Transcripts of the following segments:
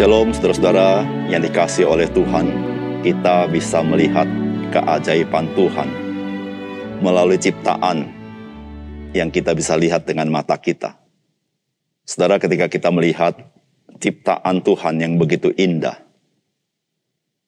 Shalom saudara-saudara yang dikasih oleh Tuhan, kita bisa melihat keajaiban Tuhan melalui ciptaan yang kita bisa lihat dengan mata kita. Saudara, ketika kita melihat ciptaan Tuhan yang begitu indah,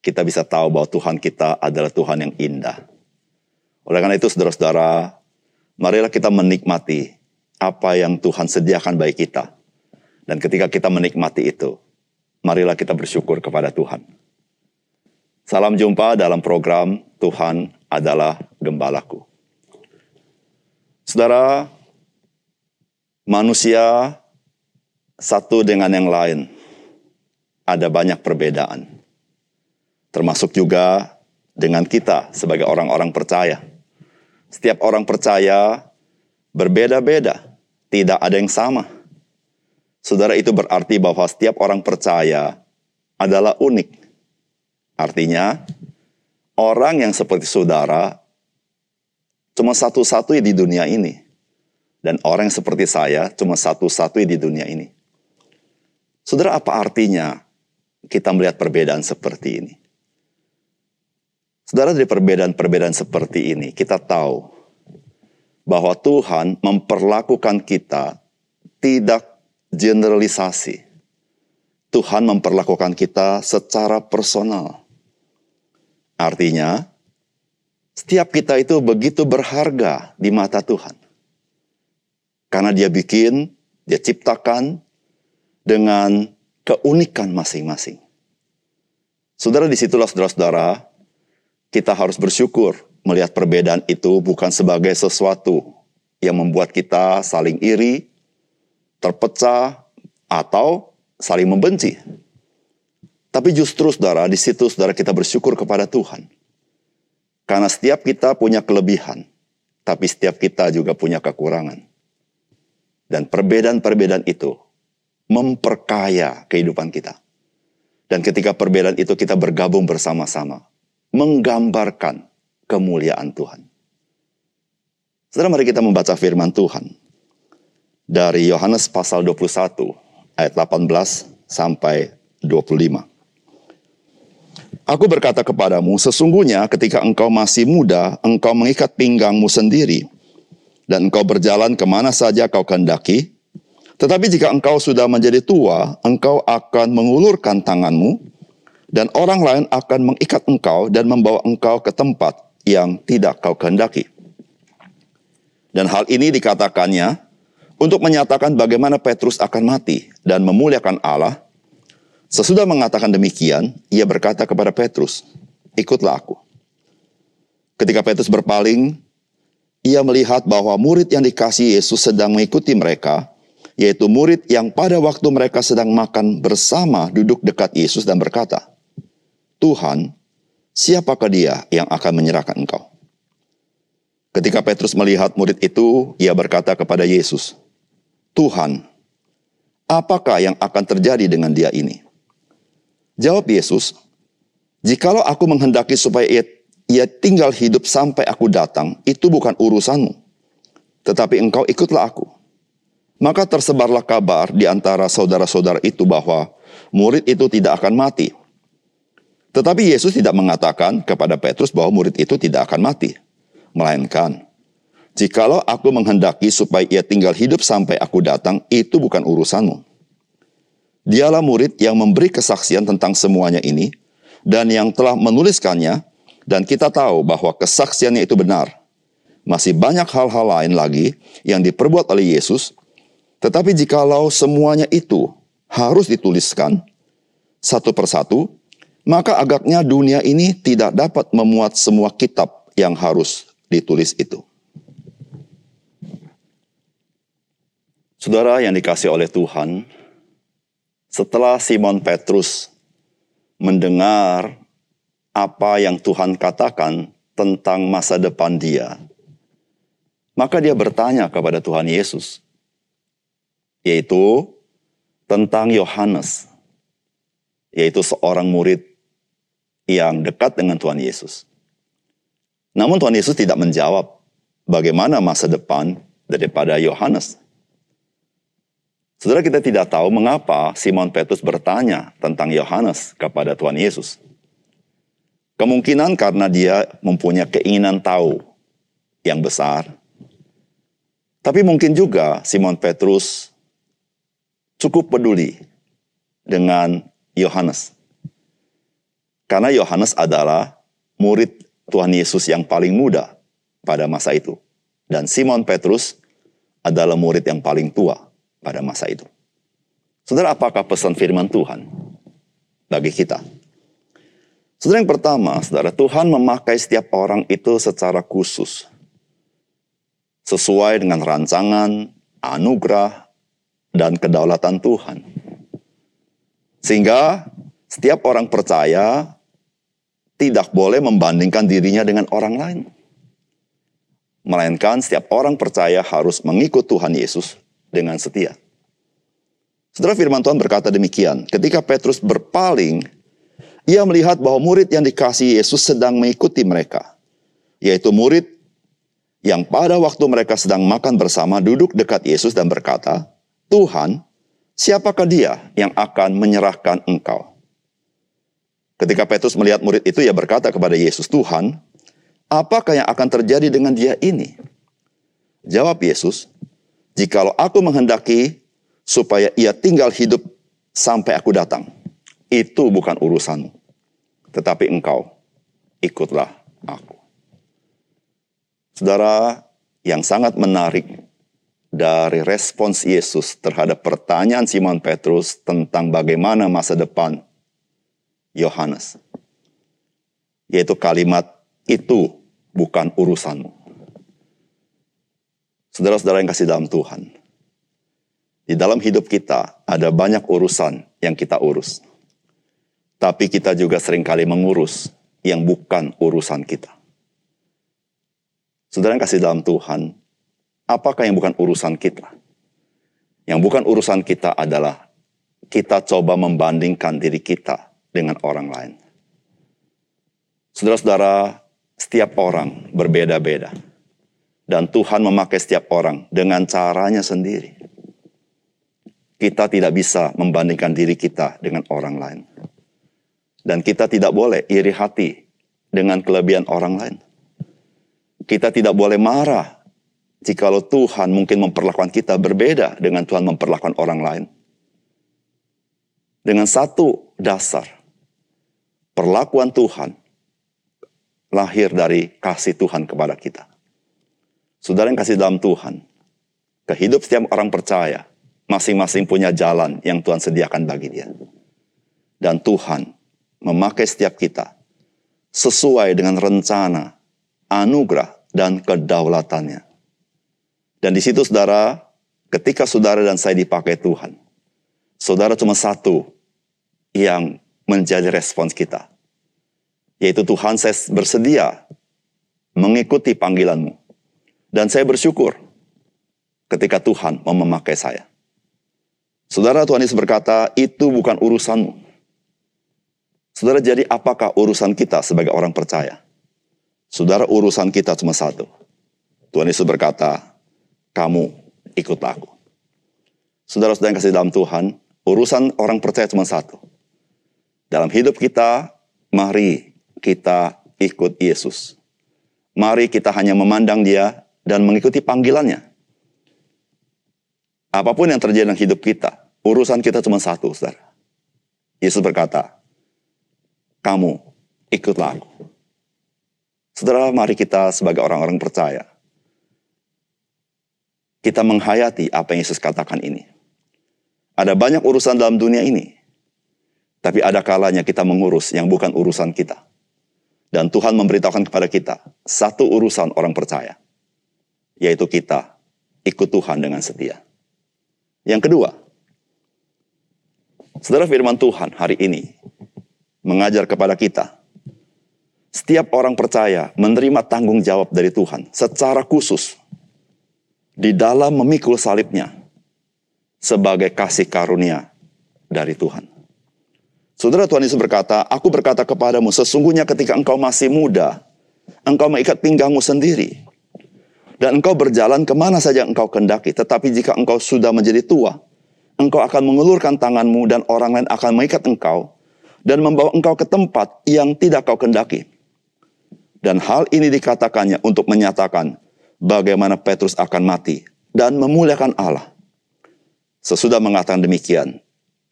kita bisa tahu bahwa Tuhan kita adalah Tuhan yang indah. Oleh karena itu, saudara-saudara, marilah kita menikmati apa yang Tuhan sediakan bagi kita. Dan ketika kita menikmati itu, marilah kita bersyukur kepada Tuhan. Salam jumpa dalam program Tuhan adalah Gembalaku. Saudara, manusia satu dengan yang lain ada banyak perbedaan. Termasuk juga dengan kita sebagai orang-orang percaya. Setiap orang percaya berbeda-beda, tidak ada yang sama Saudara itu berarti bahwa setiap orang percaya adalah unik. Artinya, orang yang seperti saudara cuma satu-satunya di dunia ini. Dan orang yang seperti saya cuma satu-satunya di dunia ini. Saudara, apa artinya kita melihat perbedaan seperti ini? Saudara, dari perbedaan-perbedaan seperti ini, kita tahu bahwa Tuhan memperlakukan kita tidak generalisasi. Tuhan memperlakukan kita secara personal. Artinya, setiap kita itu begitu berharga di mata Tuhan. Karena dia bikin, dia ciptakan dengan keunikan masing-masing. Saudara, di situlah saudara-saudara, kita harus bersyukur melihat perbedaan itu bukan sebagai sesuatu yang membuat kita saling iri, terpecah, atau saling membenci. Tapi justru saudara, di situ saudara kita bersyukur kepada Tuhan. Karena setiap kita punya kelebihan, tapi setiap kita juga punya kekurangan. Dan perbedaan-perbedaan itu memperkaya kehidupan kita. Dan ketika perbedaan itu kita bergabung bersama-sama, menggambarkan kemuliaan Tuhan. Saudara, mari kita membaca firman Tuhan dari Yohanes pasal 21 ayat 18 sampai 25. Aku berkata kepadamu, sesungguhnya ketika engkau masih muda, engkau mengikat pinggangmu sendiri, dan engkau berjalan ke mana saja kau kehendaki. Tetapi jika engkau sudah menjadi tua, engkau akan mengulurkan tanganmu, dan orang lain akan mengikat engkau dan membawa engkau ke tempat yang tidak kau kehendaki. Dan hal ini dikatakannya untuk menyatakan bagaimana Petrus akan mati dan memuliakan Allah. Sesudah mengatakan demikian, ia berkata kepada Petrus, "Ikutlah aku." Ketika Petrus berpaling, ia melihat bahwa murid yang dikasih Yesus sedang mengikuti mereka, yaitu murid yang pada waktu mereka sedang makan bersama duduk dekat Yesus dan berkata, "Tuhan, siapakah dia yang akan menyerahkan engkau?" Ketika Petrus melihat murid itu, ia berkata kepada Yesus, Tuhan, apakah yang akan terjadi dengan dia ini? Jawab Yesus, jikalau aku menghendaki supaya ia, ia tinggal hidup sampai aku datang, itu bukan urusanmu. Tetapi engkau ikutlah aku. Maka tersebarlah kabar di antara saudara-saudara itu bahwa murid itu tidak akan mati. Tetapi Yesus tidak mengatakan kepada Petrus bahwa murid itu tidak akan mati. Melainkan, Jikalau aku menghendaki supaya ia tinggal hidup sampai aku datang, itu bukan urusanmu. Dialah murid yang memberi kesaksian tentang semuanya ini, dan yang telah menuliskannya, dan kita tahu bahwa kesaksiannya itu benar. Masih banyak hal-hal lain lagi yang diperbuat oleh Yesus, tetapi jikalau semuanya itu harus dituliskan satu persatu, maka agaknya dunia ini tidak dapat memuat semua kitab yang harus ditulis itu. Saudara yang dikasih oleh Tuhan, setelah Simon Petrus mendengar apa yang Tuhan katakan tentang masa depan dia, maka dia bertanya kepada Tuhan Yesus, yaitu tentang Yohanes, yaitu seorang murid yang dekat dengan Tuhan Yesus. Namun Tuhan Yesus tidak menjawab bagaimana masa depan daripada Yohanes. Saudara kita tidak tahu mengapa Simon Petrus bertanya tentang Yohanes kepada Tuhan Yesus. Kemungkinan karena dia mempunyai keinginan tahu yang besar. Tapi mungkin juga Simon Petrus cukup peduli dengan Yohanes. Karena Yohanes adalah murid Tuhan Yesus yang paling muda pada masa itu. Dan Simon Petrus adalah murid yang paling tua pada masa itu. Saudara, apakah pesan firman Tuhan bagi kita? Saudara yang pertama, saudara, Tuhan memakai setiap orang itu secara khusus. Sesuai dengan rancangan, anugerah, dan kedaulatan Tuhan. Sehingga setiap orang percaya tidak boleh membandingkan dirinya dengan orang lain. Melainkan setiap orang percaya harus mengikut Tuhan Yesus dengan setia. Saudara firman Tuhan berkata demikian, ketika Petrus berpaling ia melihat bahwa murid yang dikasih Yesus sedang mengikuti mereka, yaitu murid yang pada waktu mereka sedang makan bersama duduk dekat Yesus dan berkata, "Tuhan, siapakah dia yang akan menyerahkan engkau?" Ketika Petrus melihat murid itu, ia berkata kepada Yesus, "Tuhan, apakah yang akan terjadi dengan dia ini?" Jawab Yesus, "Jikalau aku menghendaki supaya ia tinggal hidup sampai aku datang, itu bukan urusanmu tetapi engkau ikutlah aku. Saudara, yang sangat menarik dari respons Yesus terhadap pertanyaan Simon Petrus tentang bagaimana masa depan Yohanes, yaitu kalimat itu bukan urusanmu. Saudara-saudara yang kasih dalam Tuhan, di dalam hidup kita ada banyak urusan yang kita urus. Tapi kita juga sering kali mengurus yang bukan urusan kita. Saudara yang kasih dalam Tuhan, apakah yang bukan urusan kita? Yang bukan urusan kita adalah kita coba membandingkan diri kita dengan orang lain. Saudara-saudara, setiap orang berbeda-beda. Dan Tuhan memakai setiap orang dengan caranya sendiri. Kita tidak bisa membandingkan diri kita dengan orang lain. Dan kita tidak boleh iri hati dengan kelebihan orang lain. Kita tidak boleh marah jikalau Tuhan mungkin memperlakukan kita berbeda dengan Tuhan memperlakukan orang lain. Dengan satu dasar, perlakuan Tuhan lahir dari kasih Tuhan kepada kita. Saudara yang kasih dalam Tuhan, kehidup setiap orang percaya, masing-masing punya jalan yang Tuhan sediakan bagi dia. Dan Tuhan memakai setiap kita sesuai dengan rencana, anugerah, dan kedaulatannya. Dan di situ saudara, ketika saudara dan saya dipakai Tuhan, saudara cuma satu yang menjadi respons kita. Yaitu Tuhan saya bersedia mengikuti panggilanmu. Dan saya bersyukur ketika Tuhan mau memakai saya. Saudara Tuhan Yesus berkata, itu bukan urusanmu. Saudara, jadi apakah urusan kita sebagai orang percaya? Saudara, urusan kita cuma satu. Tuhan Yesus berkata, kamu ikut aku. Saudara-saudara yang kasih dalam Tuhan, urusan orang percaya cuma satu. Dalam hidup kita, mari kita ikut Yesus. Mari kita hanya memandang dia dan mengikuti panggilannya. Apa pun yang terjadi dalam hidup kita, urusan kita cuma satu, saudara. Yesus berkata, kamu ikutlah aku. Saudara, mari kita sebagai orang-orang percaya. Kita menghayati apa yang Yesus katakan ini. Ada banyak urusan dalam dunia ini. Tapi ada kalanya kita mengurus yang bukan urusan kita. Dan Tuhan memberitahukan kepada kita satu urusan orang percaya. Yaitu kita ikut Tuhan dengan setia. Yang kedua, saudara firman Tuhan hari ini mengajar kepada kita. Setiap orang percaya menerima tanggung jawab dari Tuhan secara khusus di dalam memikul salibnya sebagai kasih karunia dari Tuhan. Saudara Tuhan Yesus berkata, Aku berkata kepadamu, sesungguhnya ketika engkau masih muda, engkau mengikat pinggangmu sendiri. Dan engkau berjalan ke mana saja engkau kendaki. Tetapi jika engkau sudah menjadi tua, engkau akan mengulurkan tanganmu dan orang lain akan mengikat engkau dan membawa engkau ke tempat yang tidak kau kendaki. Dan hal ini dikatakannya untuk menyatakan bagaimana Petrus akan mati dan memuliakan Allah. Sesudah mengatakan demikian,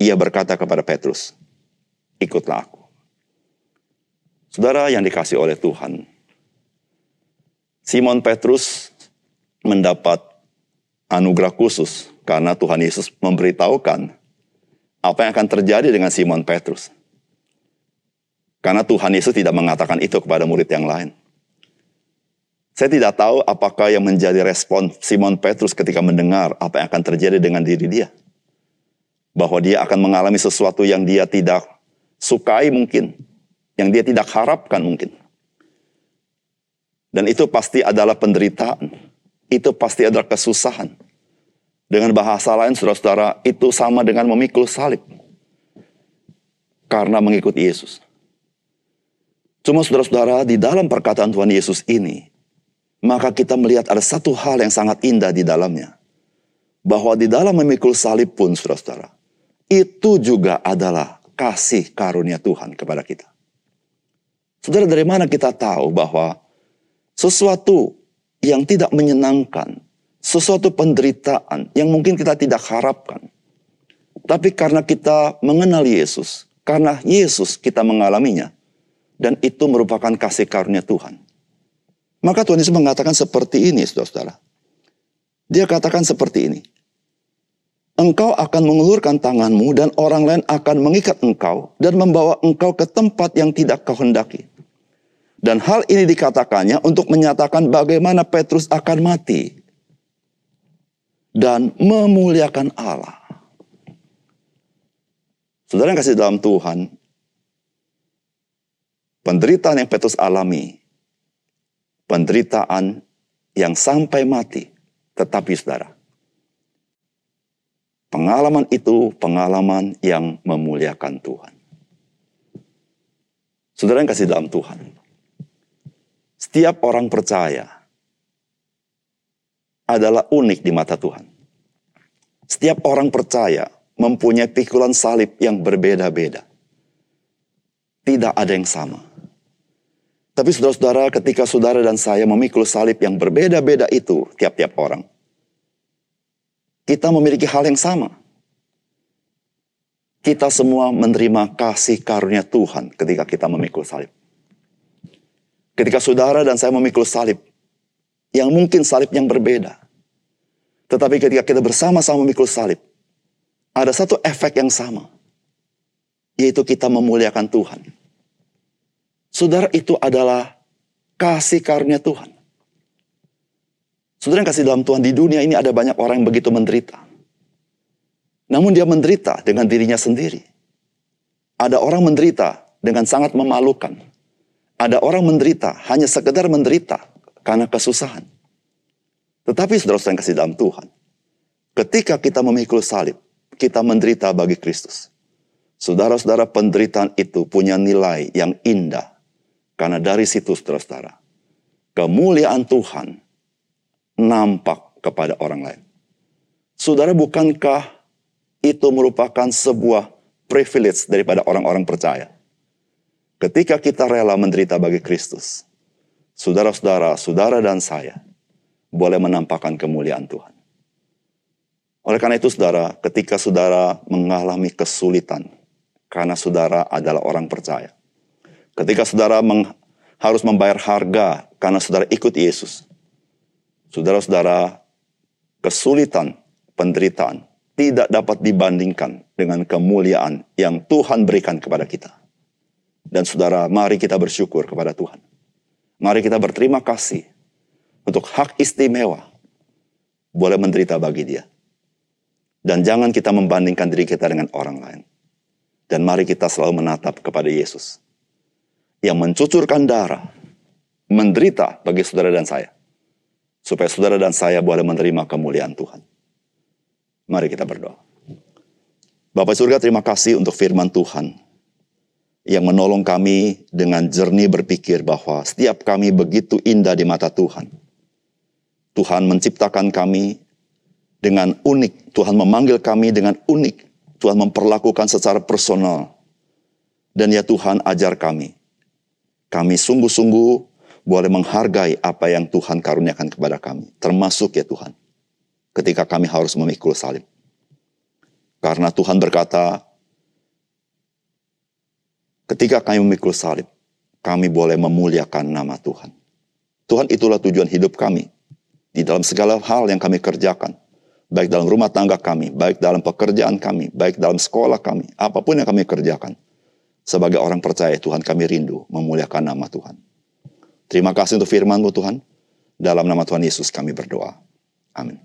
ia berkata kepada Petrus, ikutlah aku. Saudara yang dikasih oleh Tuhan, Simon Petrus mendapat anugerah khusus karena Tuhan Yesus memberitahukan apa yang akan terjadi dengan Simon Petrus. Karena Tuhan Yesus tidak mengatakan itu kepada murid yang lain. Saya tidak tahu apakah yang menjadi respon Simon Petrus ketika mendengar apa yang akan terjadi dengan diri dia. Bahwa dia akan mengalami sesuatu yang dia tidak sukai mungkin yang dia tidak harapkan mungkin. Dan itu pasti adalah penderitaan. Itu pasti adalah kesusahan. Dengan bahasa lain, saudara-saudara, itu sama dengan memikul salib. Karena mengikuti Yesus. Cuma saudara-saudara, di dalam perkataan Tuhan Yesus ini, maka kita melihat ada satu hal yang sangat indah di dalamnya. Bahwa di dalam memikul salib pun, saudara-saudara, itu juga adalah kasih karunia Tuhan kepada kita. Saudara, dari mana kita tahu bahwa sesuatu yang tidak menyenangkan, sesuatu penderitaan yang mungkin kita tidak harapkan, tapi karena kita mengenal Yesus, karena Yesus kita mengalaminya, dan itu merupakan kasih karunia Tuhan. Maka Tuhan Yesus mengatakan seperti ini, saudara-saudara. Dia katakan seperti ini. Engkau akan mengulurkan tanganmu dan orang lain akan mengikat engkau dan membawa engkau ke tempat yang tidak kau hendaki. Dan hal ini dikatakannya untuk menyatakan bagaimana Petrus akan mati dan memuliakan Allah. Saudara yang kasih dalam Tuhan, penderitaan yang Petrus alami, penderitaan yang sampai mati, tetapi saudara, pengalaman itu pengalaman yang memuliakan Tuhan. Saudara yang kasih dalam Tuhan, setiap orang percaya adalah unik di mata Tuhan. Setiap orang percaya mempunyai pikulan salib yang berbeda-beda. Tidak ada yang sama. Tapi saudara-saudara, ketika saudara dan saya memikul salib yang berbeda-beda itu tiap-tiap orang, kita memiliki hal yang sama. Kita semua menerima kasih karunia Tuhan ketika kita memikul salib. Ketika saudara dan saya memikul salib, yang mungkin salib yang berbeda. Tetapi ketika kita bersama-sama memikul salib, ada satu efek yang sama. Yaitu kita memuliakan Tuhan. Saudara itu adalah kasih karunia Tuhan. Saudara yang kasih dalam Tuhan, di dunia ini ada banyak orang yang begitu menderita. Namun dia menderita dengan dirinya sendiri. Ada orang menderita dengan sangat memalukan ada orang menderita, hanya sekedar menderita karena kesusahan. Tetapi saudara-saudara yang kasih dalam Tuhan, ketika kita memikul salib, kita menderita bagi Kristus. Saudara-saudara penderitaan itu punya nilai yang indah. Karena dari situ saudara-saudara, kemuliaan Tuhan nampak kepada orang lain. Saudara, bukankah itu merupakan sebuah privilege daripada orang-orang percaya? Ketika kita rela menderita bagi Kristus, saudara-saudara, saudara dan saya boleh menampakkan kemuliaan Tuhan. Oleh karena itu saudara, ketika saudara mengalami kesulitan karena saudara adalah orang percaya. Ketika saudara meng, harus membayar harga karena saudara ikut Yesus. Saudara-saudara, kesulitan, penderitaan tidak dapat dibandingkan dengan kemuliaan yang Tuhan berikan kepada kita. Dan saudara, mari kita bersyukur kepada Tuhan. Mari kita berterima kasih untuk hak istimewa boleh menderita bagi dia. Dan jangan kita membandingkan diri kita dengan orang lain. Dan mari kita selalu menatap kepada Yesus. Yang mencucurkan darah, menderita bagi saudara dan saya. Supaya saudara dan saya boleh menerima kemuliaan Tuhan. Mari kita berdoa. Bapak surga terima kasih untuk firman Tuhan yang menolong kami dengan jernih berpikir bahwa setiap kami begitu indah di mata Tuhan. Tuhan menciptakan kami dengan unik. Tuhan memanggil kami dengan unik. Tuhan memperlakukan secara personal. Dan ya Tuhan ajar kami. Kami sungguh-sungguh boleh menghargai apa yang Tuhan karuniakan kepada kami. Termasuk ya Tuhan. Ketika kami harus memikul salib. Karena Tuhan berkata, ketika kami memikul salib, kami boleh memuliakan nama Tuhan. Tuhan itulah tujuan hidup kami. Di dalam segala hal yang kami kerjakan baik dalam rumah tangga kami, baik dalam pekerjaan kami, baik dalam sekolah kami, apa pun yang kami kerjakan. Sebagai orang percaya Tuhan kami rindu memuliakan nama Tuhan. Terima kasih untuk firman-Mu Tuhan. Dalam nama Tuhan Yesus kami berdoa. Amin.